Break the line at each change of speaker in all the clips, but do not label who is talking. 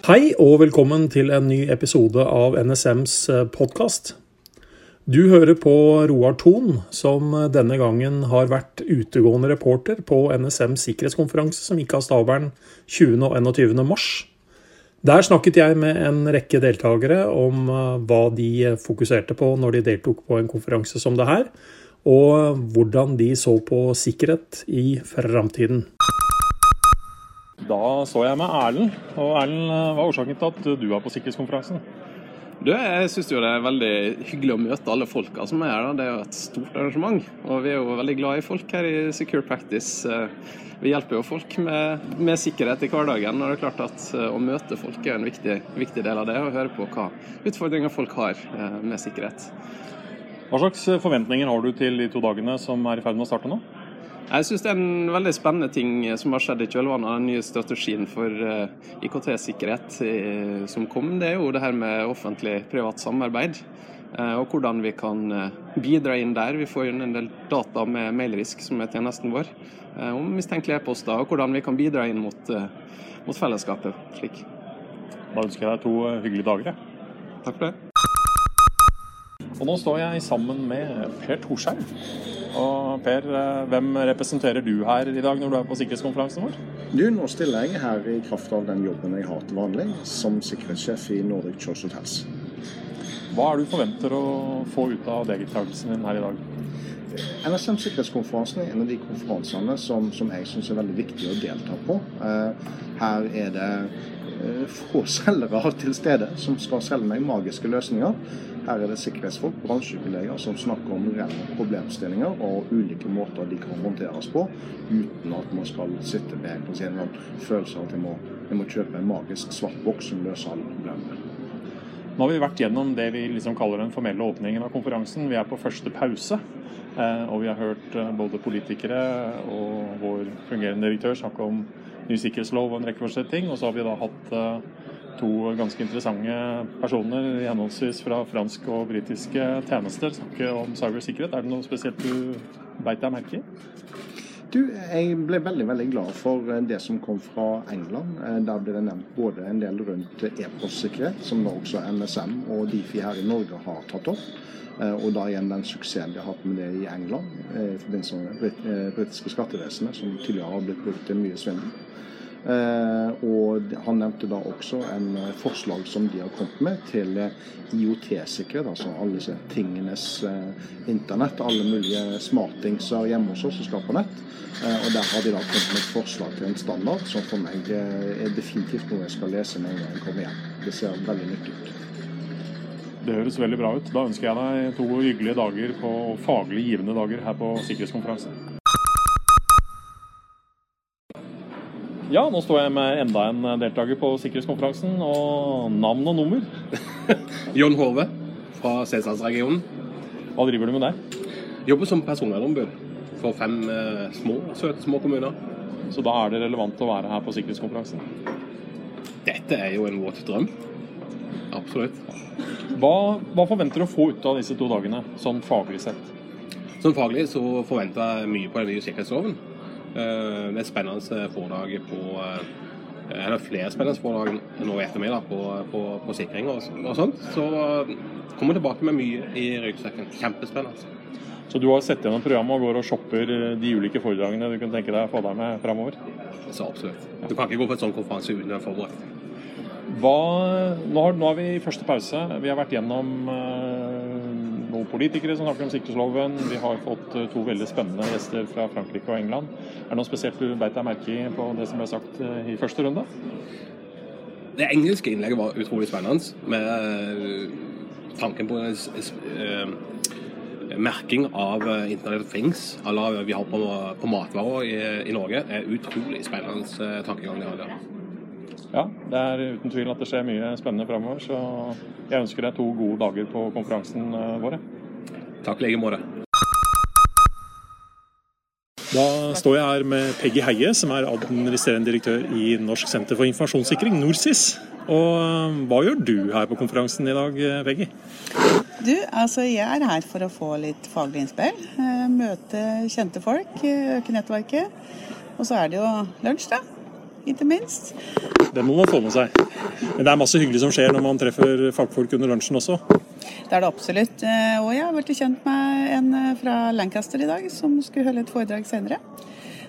Hei og velkommen til en ny episode av NSMs podkast. Du hører på Roar Thon, som denne gangen har vært utegående reporter på NSMs sikkerhetskonferanse som gikk av stabelen 20. og 21. mars. Der snakket jeg med en rekke deltakere om hva de fokuserte på når de deltok på en konferanse som det her, og hvordan de så på sikkerhet i framtiden. Da så jeg med Erlend. Og Erlend, hva er årsaken til at du er på sikkerhetskonferansen?
Du, jeg syns det er veldig hyggelig å møte alle folka som er her. Det er jo et stort arrangement. Og vi er jo veldig glad i folk her i Secure Practice. Vi hjelper jo folk med, med sikkerhet i hverdagen. Og det er klart at å møte folk er en viktig, viktig del av det. Og høre på hva utfordringer folk har med sikkerhet.
Hva slags forventninger har du til de to dagene som er i ferd med å starte nå?
Jeg syns det er en veldig spennende ting som har skjedd i kjølvannet av den nye strategien for IKT-sikkerhet som kom. Det er jo det her med offentlig-privat samarbeid. Og hvordan vi kan bidra inn der. Vi får inn en del data med Mailrisk, som er tjenesten vår, om mistenkelige e-poster. Og hvordan vi kan bidra inn mot, mot fellesskapet slik.
Da ønsker jeg deg to hyggelige dager.
Takk for det.
Og nå står jeg sammen med Per Torsheim. Og Per, hvem representerer du her i dag når du er på sikkerhetskonferansen vår?
Du, Nå stiller jeg her i kraft av den jobben jeg har til vanlig som sikkerhetssjef i Nordic Church Hotels.
Hva er det du forventer å få ut av deltakelsen din her i dag?
NSM sikkerhetskonferansen er en av de konferansene som, som jeg syns er veldig viktig å delta på. Her er det få selgere til stede som skal selge meg magiske løsninger. Her er det sikkerhetsfolk, bransjekolleger, som snakker om reelle problemstillinger og ulike måter de kan håndteres på, uten at man skal sitte med en følelse av at jeg må, jeg må kjøpe en magisk svart boks som løser alle problemene.
Nå har vi vært gjennom det vi liksom kaller den formelle åpningen av konferansen. Vi er på første pause. Og vi har hørt både politikere og vår fungerende direktør snakke om ny sikkerhetslov og en rekke forskjellige ting. Og så har vi da hatt to ganske interessante personer henholdsvis fra fransk og britiske tjenester snakke om cybersikkerhet. Er det noe spesielt du beit deg merke i?
Du, Jeg ble veldig veldig glad for det som kom fra England. Der ble det nevnt både en del rundt e-postsikkerhet, som da også NSM og Difi her i Norge har tatt opp. Og da igjen den suksessen de har hatt med det i England i forbindelse med det britiske skattevesenet, som tidligere har blitt brukt til mye svindel. Eh, og Han nevnte da også en forslag som de har kommet med til IOT-sikkerhet, altså alle disse tingenes eh, internett. Alle mulige smartingser hjemme hos oss som skal på nett. Eh, og Der har de da kommet med et forslag til en standard som for meg er definitivt noe jeg skal lese gang jeg kommer hjem. Det ser veldig nyttig ut.
Det høres veldig bra ut. Da ønsker jeg deg to hyggelige dager på faglig givende dager her på sikkerhetskonferansen. Ja, nå står jeg med enda en deltaker på sikkerhetskonferansen, og navn og nummer?
Jon Hove fra Sesandsregionen.
Hva driver du med der?
Jobber som personvernombud for fem eh, små, søte små kommuner.
Så da er det relevant å være her på sikkerhetskonferansen?
Dette er jo en våt drøm. Absolutt.
Hva, hva forventer du å få ut av disse to dagene, sånn faglig sett?
Sånn faglig så forventer jeg mye på den nye sikkerhetsloven. Det er et spennende foredrag på Eller flere spennende foredrag nå i ettermiddag på, på, på sikring og, og, sånt. Så kommer tilbake med mye i ryggsekken. Kjempespennende.
Så du har sett gjennom programmet og går og shopper de ulike foredragene du kan tenke deg å få deg med framover?
Så absolutt. Du kan ikke gå på en sånn konferanse uten å forberedt.
Hva, nå, har, nå er vi i første pause. Vi har vært gjennom noen politikere som snakker om sikkerhetsloven. Vi har fått to veldig spennende gjester fra Frankrike og England. Er det noe spesielt du beit deg merke i på det som ble sagt i første runde?
Det engelske innlegget var utrolig spennende. Med tanken på merking av Internet of Things à la vi har på, på matvarer i, i, Norge, er utrolig spennende tankegang de har der.
Ja, det er uten tvil at det skjer mye spennende framover. Så jeg ønsker deg to gode dager på konferansen vår.
Takk i like måte.
Da står jeg her med Peggy Heie, som er administrerende direktør i Norsk senter for informasjonssikring, NorSIS. Og hva gjør du her på konferansen i dag, Peggy?
Du, altså Jeg er her for å få litt faglig innspill. Møte kjente folk, øke nettverket. Og så er det jo lunsj, da. ikke minst.
Det må man få med seg. Men det er masse hyggelig som skjer når man treffer fagfolk under lunsjen også.
Det er det absolutt. Eh, og jeg har blitt kjent med en eh, fra Lancaster i dag som skulle holde et foredrag senere.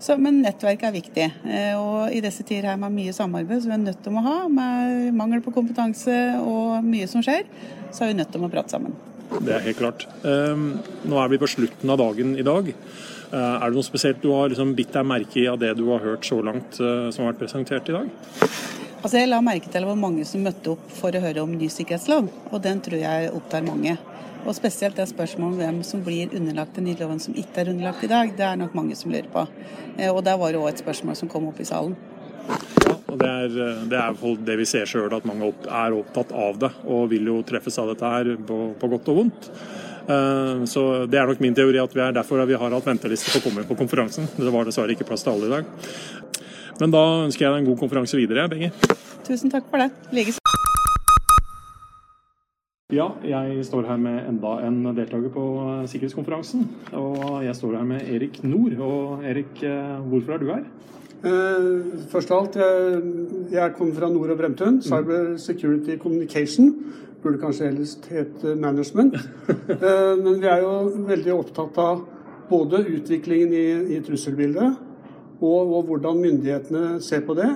Så, men nettverk er viktig. Eh, og i disse tider her med mye samarbeid som vi er nødt til å ha, med mangel på kompetanse og mye som skjer, så er vi nødt til å prate sammen.
Det er helt klart. Nå er vi på slutten av dagen i dag. Er det noe spesielt du har liksom bitt deg merke i av det du har hørt så langt som har vært presentert i dag?
Altså Jeg la merke til hvor mange som møtte opp for å høre om ny sikkerhetslov, og den tror jeg opptar mange. Og spesielt det spørsmålet om hvem som blir underlagt den nye loven som ikke er underlagt i dag, det er nok mange som lurer på. Eh, og der var det òg et spørsmål som kom opp i salen.
Ja, og Det er, det er det vi ser sjøl, at mange er opptatt av det og vil jo treffes av dette her på, på godt og vondt. Eh, så Det er nok min teori at vi er derfor vi har hatt venteliste for å komme på konferansen. Det var dessverre ikke plass til alle i dag. Men da ønsker jeg deg en god konferanse videre, Benger.
Tusen takk for det. Likeså.
Ja, jeg står her med enda en deltaker på eh, sikkerhetskonferansen. Og jeg står her med Erik Nord. Og Erik, eh, hvorfor er du her?
Uh, først av alt, jeg, jeg kommer fra Nord og Bremtun. Cyber Security Communication. Burde kanskje helst hete Management. uh, men vi er jo veldig opptatt av både utviklingen i, i trusselbildet og, og, hvordan myndighetene ser på det.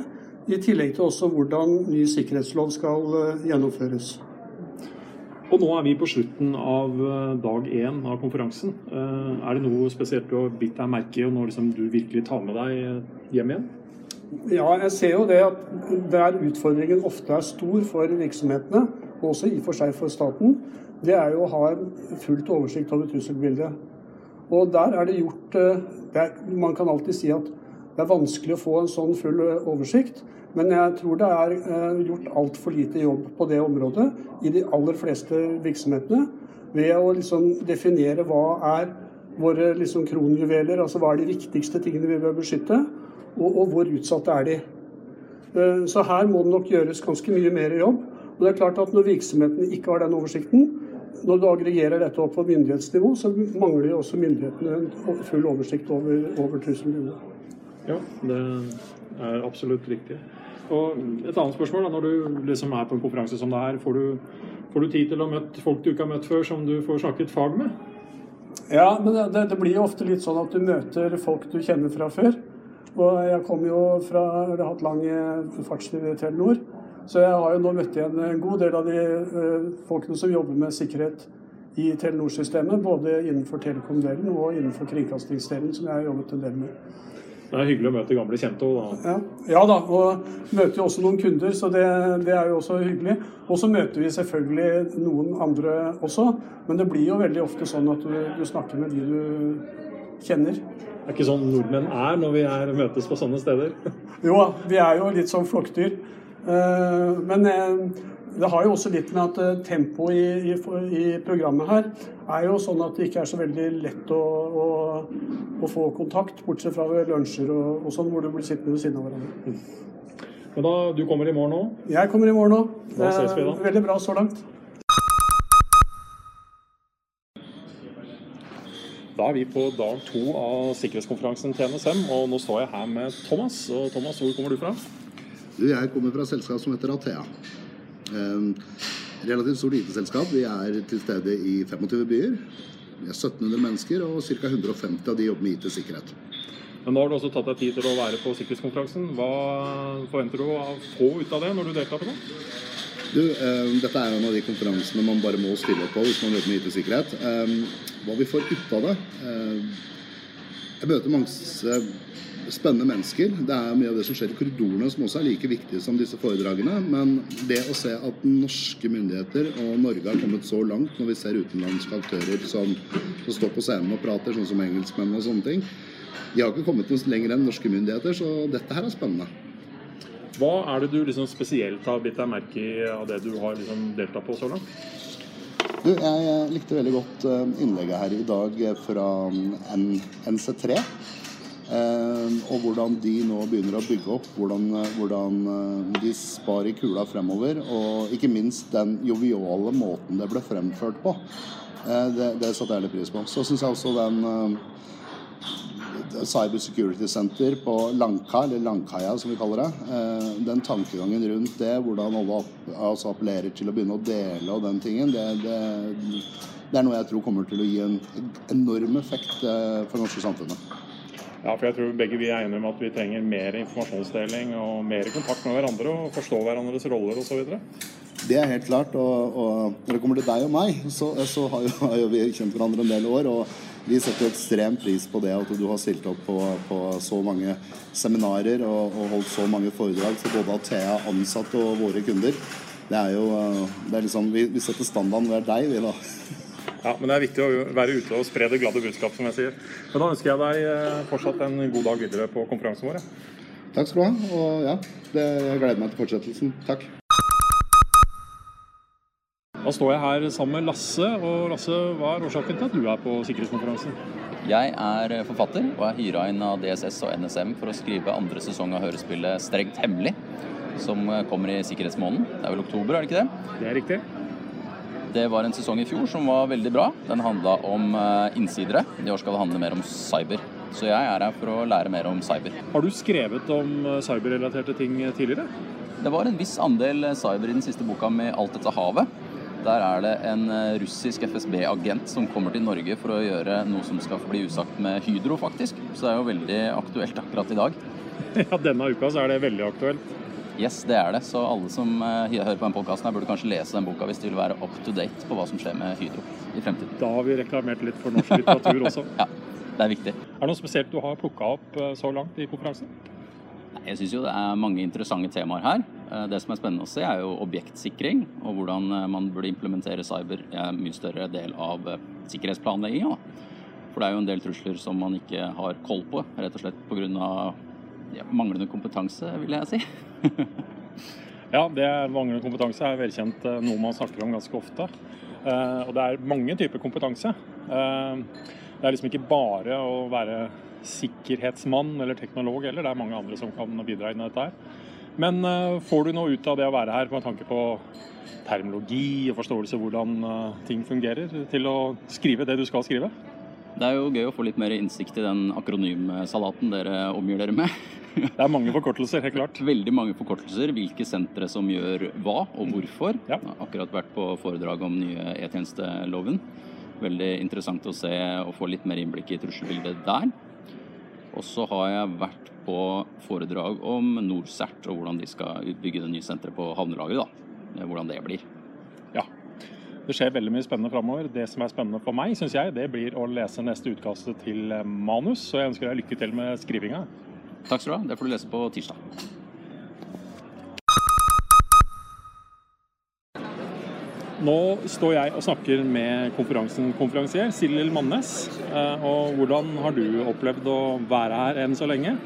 I tillegg til også hvordan ny sikkerhetslov skal uh, gjennomføres.
Og nå er vi på slutten av eh, dag én av konferansen. Uh, er det noe spesielt du har bitt deg merke i, og noe liksom du virkelig tar med deg hjem igjen?
Ja, jeg ser jo det at der utfordringen ofte er stor for virksomhetene, og også i og for seg for staten, det er jo å ha fullt oversikt over trusselbildet. Og der er det gjort det er, Man kan alltid si at det er vanskelig å få en sånn full eh, oversikt, men jeg tror det er eh, gjort altfor lite jobb på det området i de aller fleste virksomhetene. Ved å liksom definere hva er våre liksom kronjuveler, altså hva er de viktigste tingene vi bør beskytte, og, og hvor utsatte er de. Eh, så her må det nok gjøres ganske mye mer jobb. Og det er klart at Når virksomhetene ikke har den oversikten, når du aggregerer dette opp på myndighetsnivå, så mangler jo også myndighetene full oversikt over, over trusselnivået.
Ja, det er absolutt riktig. Og Et annet spørsmål, da, når du liksom er på en konferanse som det her, får du, får du tid til å møte folk du ikke har møtt før, som du får snakket fag med?
Ja, men det, det blir jo ofte litt sånn at du møter folk du kjenner fra før. Og jeg kom jo fra Jeg har hatt lang eh, fartstid i Telenor. Så jeg har jo nå møtt igjen en god del av de uh, folkene som jobber med sikkerhet i Telenor-systemet. Både innenfor telekom-delen og innenfor kringkastingsdelen, som jeg har jobbet en del med.
Det er hyggelig å møte gamle kjente òg,
da. Ja. ja. da, og møter jo også noen kunder, så det, det er jo også hyggelig. Og så møter vi selvfølgelig noen andre også, men det blir jo veldig ofte sånn at du, du snakker med de du kjenner.
Det er ikke sånn nordmenn er når vi er, møtes på sånne steder?
jo vi er jo litt sånn flokkdyr. Eh, men eh, det har jo også litt med at eh, tempoet i, i, i, programmet her er jo sånn at det ikke er så veldig lett å, å, å få kontakt, bortsett fra ved lunsjer og, og, sånn, hvor du blir sittende ved siden av hverandre.
Men da, Du kommer i morgen òg?
Jeg kommer i morgen òg.
Da ses vi da.
Veldig bra så langt.
Da er vi på dag to av sikkerhetskonferansen til NSM, og nå står jeg her med Thomas. Og Thomas, hvor kommer du fra?
Du, jeg kommer fra et selskap som heter Athea. Ehm, relativt stort IT-selskap. Vi er til stede i 25 byer. Vi er 1700 mennesker, og ca. 150 av de jobber med IT-sikkerhet.
Men Nå har du også tatt deg tid til å være på sikkerhetskonferansen. Hva forventer du å få ut av det når du deltar på det?
Du, eh, dette er en av de konferansene man bare må stille opp på hvis man jobber med IT-sikkerhet. Eh, hva vi får ut av det eh, Jeg møter mange spennende mennesker. Det er mye av det som skjer i korridorene som også er like viktig som disse foredragene. Men det å se at norske myndigheter og Norge har kommet så langt når vi ser utenlandske aktører som, som står på scenen og prater, sånn som engelskmenn og sånne ting De har ikke kommet noe lenger enn norske myndigheter, så dette her er spennende.
Hva er det du liksom spesielt har bitt deg merke i av det du har liksom deltatt på så langt?
Du, jeg likte veldig godt eh, innlegget her i dag fra NC3. Eh, og hvordan de nå begynner å bygge opp, hvordan, eh, hvordan eh, de sparer kula fremover. Og ikke minst den joviale måten det ble fremført på. Det, det satte jeg litt pris på. Så syns jeg også den Cyber Security Center på Langka, eller Langkaia som vi kaller det. Eh, den tankegangen rundt det, hvordan alle altså appellerer til å begynne å dele og den tingen, det, det, det er noe jeg tror kommer til å gi en enorm effekt eh, for det norske samfunnet.
Ja, for jeg tror begge vi er enige om at vi trenger mer informasjonsdeling og mer kontakt med hverandre og forstå hverandres roller osv.
Det er helt klart. Og, og, når det kommer til deg og meg, så, så har, jo, har, jo, vi kjent hverandre en del år. og vi setter ekstremt pris på det at du har stilt opp på, på så mange seminarer og, og, holdt så mange foredrag for både Athea, ansatte og våre kunder. Det er jo det er liksom, vi, vi setter standarden ved deg, vi da.
Ja, men det er viktig å være ute og spre det glade budskap, som jeg sier. Men da ønsker jeg deg eh, fortsatt en god dag videre på konferansen vår.
Takk skal du ha. Og ja, det, jeg gleder meg til fortsettelsen. Takk.
Da står jeg her sammen med Lasse. Og Lasse, hva er årsaken til at du er på sikkerhetskonferansen?
Jeg er forfatter og er hyra inn av DSS og NSM for å skrive andre sesong av hørespillet Strengt hemmelig, som kommer i sikkerhetsmåneden. Det er vel oktober, er det ikke det?
Det er riktig.
Det var en sesong i fjor som var veldig bra. Den handla om eh, innsidere. I år skal det handle mer om cyber. Så jeg er her for å lære mer om cyber.
Har du skrevet om eh, cyberrelaterte ting tidligere?
Det var en viss andel cyber i den siste boka med Alt dette havet. Der er det en eh, russisk FSB-agent som kommer til Norge for å gjøre noe som skal bli usagt med Hydro, faktisk. Så det er jo veldig aktuelt akkurat i dag.
Ja, denne uka så er det veldig aktuelt.
Yes, det er det. Så alle som uh, hører på den podkasten, burde kanskje lese den boka hvis de vil være up to date på hva som skjer med Hydro i fremtiden.
Da har vi reklamert litt for norsk litteratur også.
ja, det er viktig.
Er det noe spesielt du har plukka opp uh, så langt i konferansen?
Jeg syns jo det er mange interessante temaer her. Eh, det som er spennende å se, er jo objektsikring, og hvordan eh, man burde implementere cyber i en mye større del av eh, sikkerhetsplanlegginga. For det er jo en del trusler som man ikke har koll på, rett og slett pga. Ja, manglende kompetanse, vil jeg si.
ja, det manglende kompetanse er velkjent noe man snakker om ganske ofte. Og det er mange typer kompetanse. Det er liksom ikke bare å være sikkerhetsmann eller teknolog heller. Det er mange andre som kan bidra inn i dette her. Men uh, får du noe ut av det å være her med tanke på termologi og forståelse av hvordan uh, ting fungerer, til å skrive det du skal skrive?
Det er jo gøy å få litt mer innsikt i den akronymsalaten dere omgir dere med.
det er mange forkortelser, helt klart.
Veldig mange forkortelser. Hvilke sentre som gjør hva og hvorfor. Ja. Jeg har akkurat vært på foredrag om nye E-tjenesteloven. Veldig interessant å se og få litt mer innblikk i trusselbildet der. Og så har jeg vært på foredrag om NorCERT og hvordan de skal bygge det nye senteret på havnelageret. Hvordan det blir.
Det skjer veldig mye spennende framover. Det som er spennende for meg, syns jeg, det blir å lese neste utkastet til manus. Så jeg ønsker deg lykke til med skrivinga.
Takk skal du ha. Det får du lese på tirsdag.
Nå står jeg og snakker med konferansen konferansier Sildil Mannes. Eh, og hvordan har du opplevd å være her enn så lenge?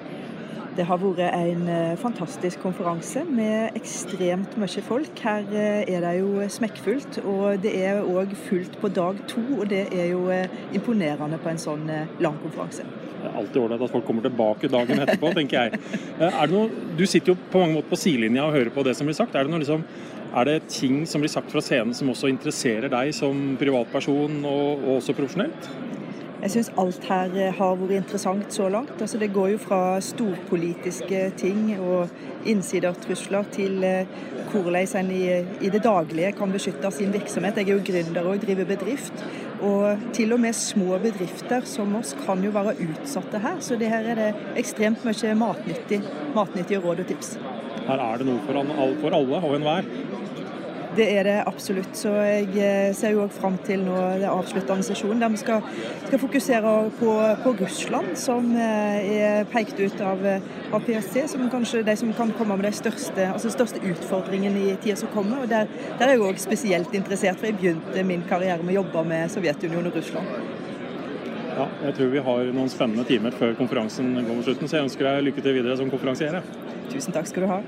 Det har vært en eh, fantastisk konferanse med ekstremt mye folk. Her eh, er det jo smekkfullt, og det er òg fullt på dag to. Og det er jo imponerende på en sånn lang konferanse.
Det er alltid ålreit at folk kommer tilbake dagen etterpå, tenker jeg. Er det noe, du sitter jo på mange måter på sidelinja og hører på det som blir sagt. Er det noe liksom er det ting som blir sagt fra scenen som også interesserer deg som privatperson og, og også profesjonelt?
Jeg syns alt her eh, har vært interessant så langt. Altså, det går jo fra storpolitiske ting og innsidertrusler til eh, hvordan en i, i, det daglige kan beskytte sin virksomhet. Jeg er jo gründer og driver bedrift. Og til og med små bedrifter som oss kan jo være utsatte her. Så det her er det ekstremt mye matnyttig, matnyttige råd og tips.
Her er det noe for, alle og enhver.
Det er det absolutt. Så jeg eh, ser jo òg fram til nå det avsluttende sesjonen, der vi skal, skal fokusere på, på, Russland, som eh, er pekt ut av, av PST som kanskje de som kan komme med de største, altså største utfordringene i tida som kommer. og Der, der er jeg òg spesielt interessert, for jeg begynte min karriere med å jobbe med Sovjetunionen og Russland.
Ja, jeg tror vi har noen spennende timer før konferansen går mot slutten, så jeg ønsker deg lykke til videre som konferansier.
Tusen takk skal du ha.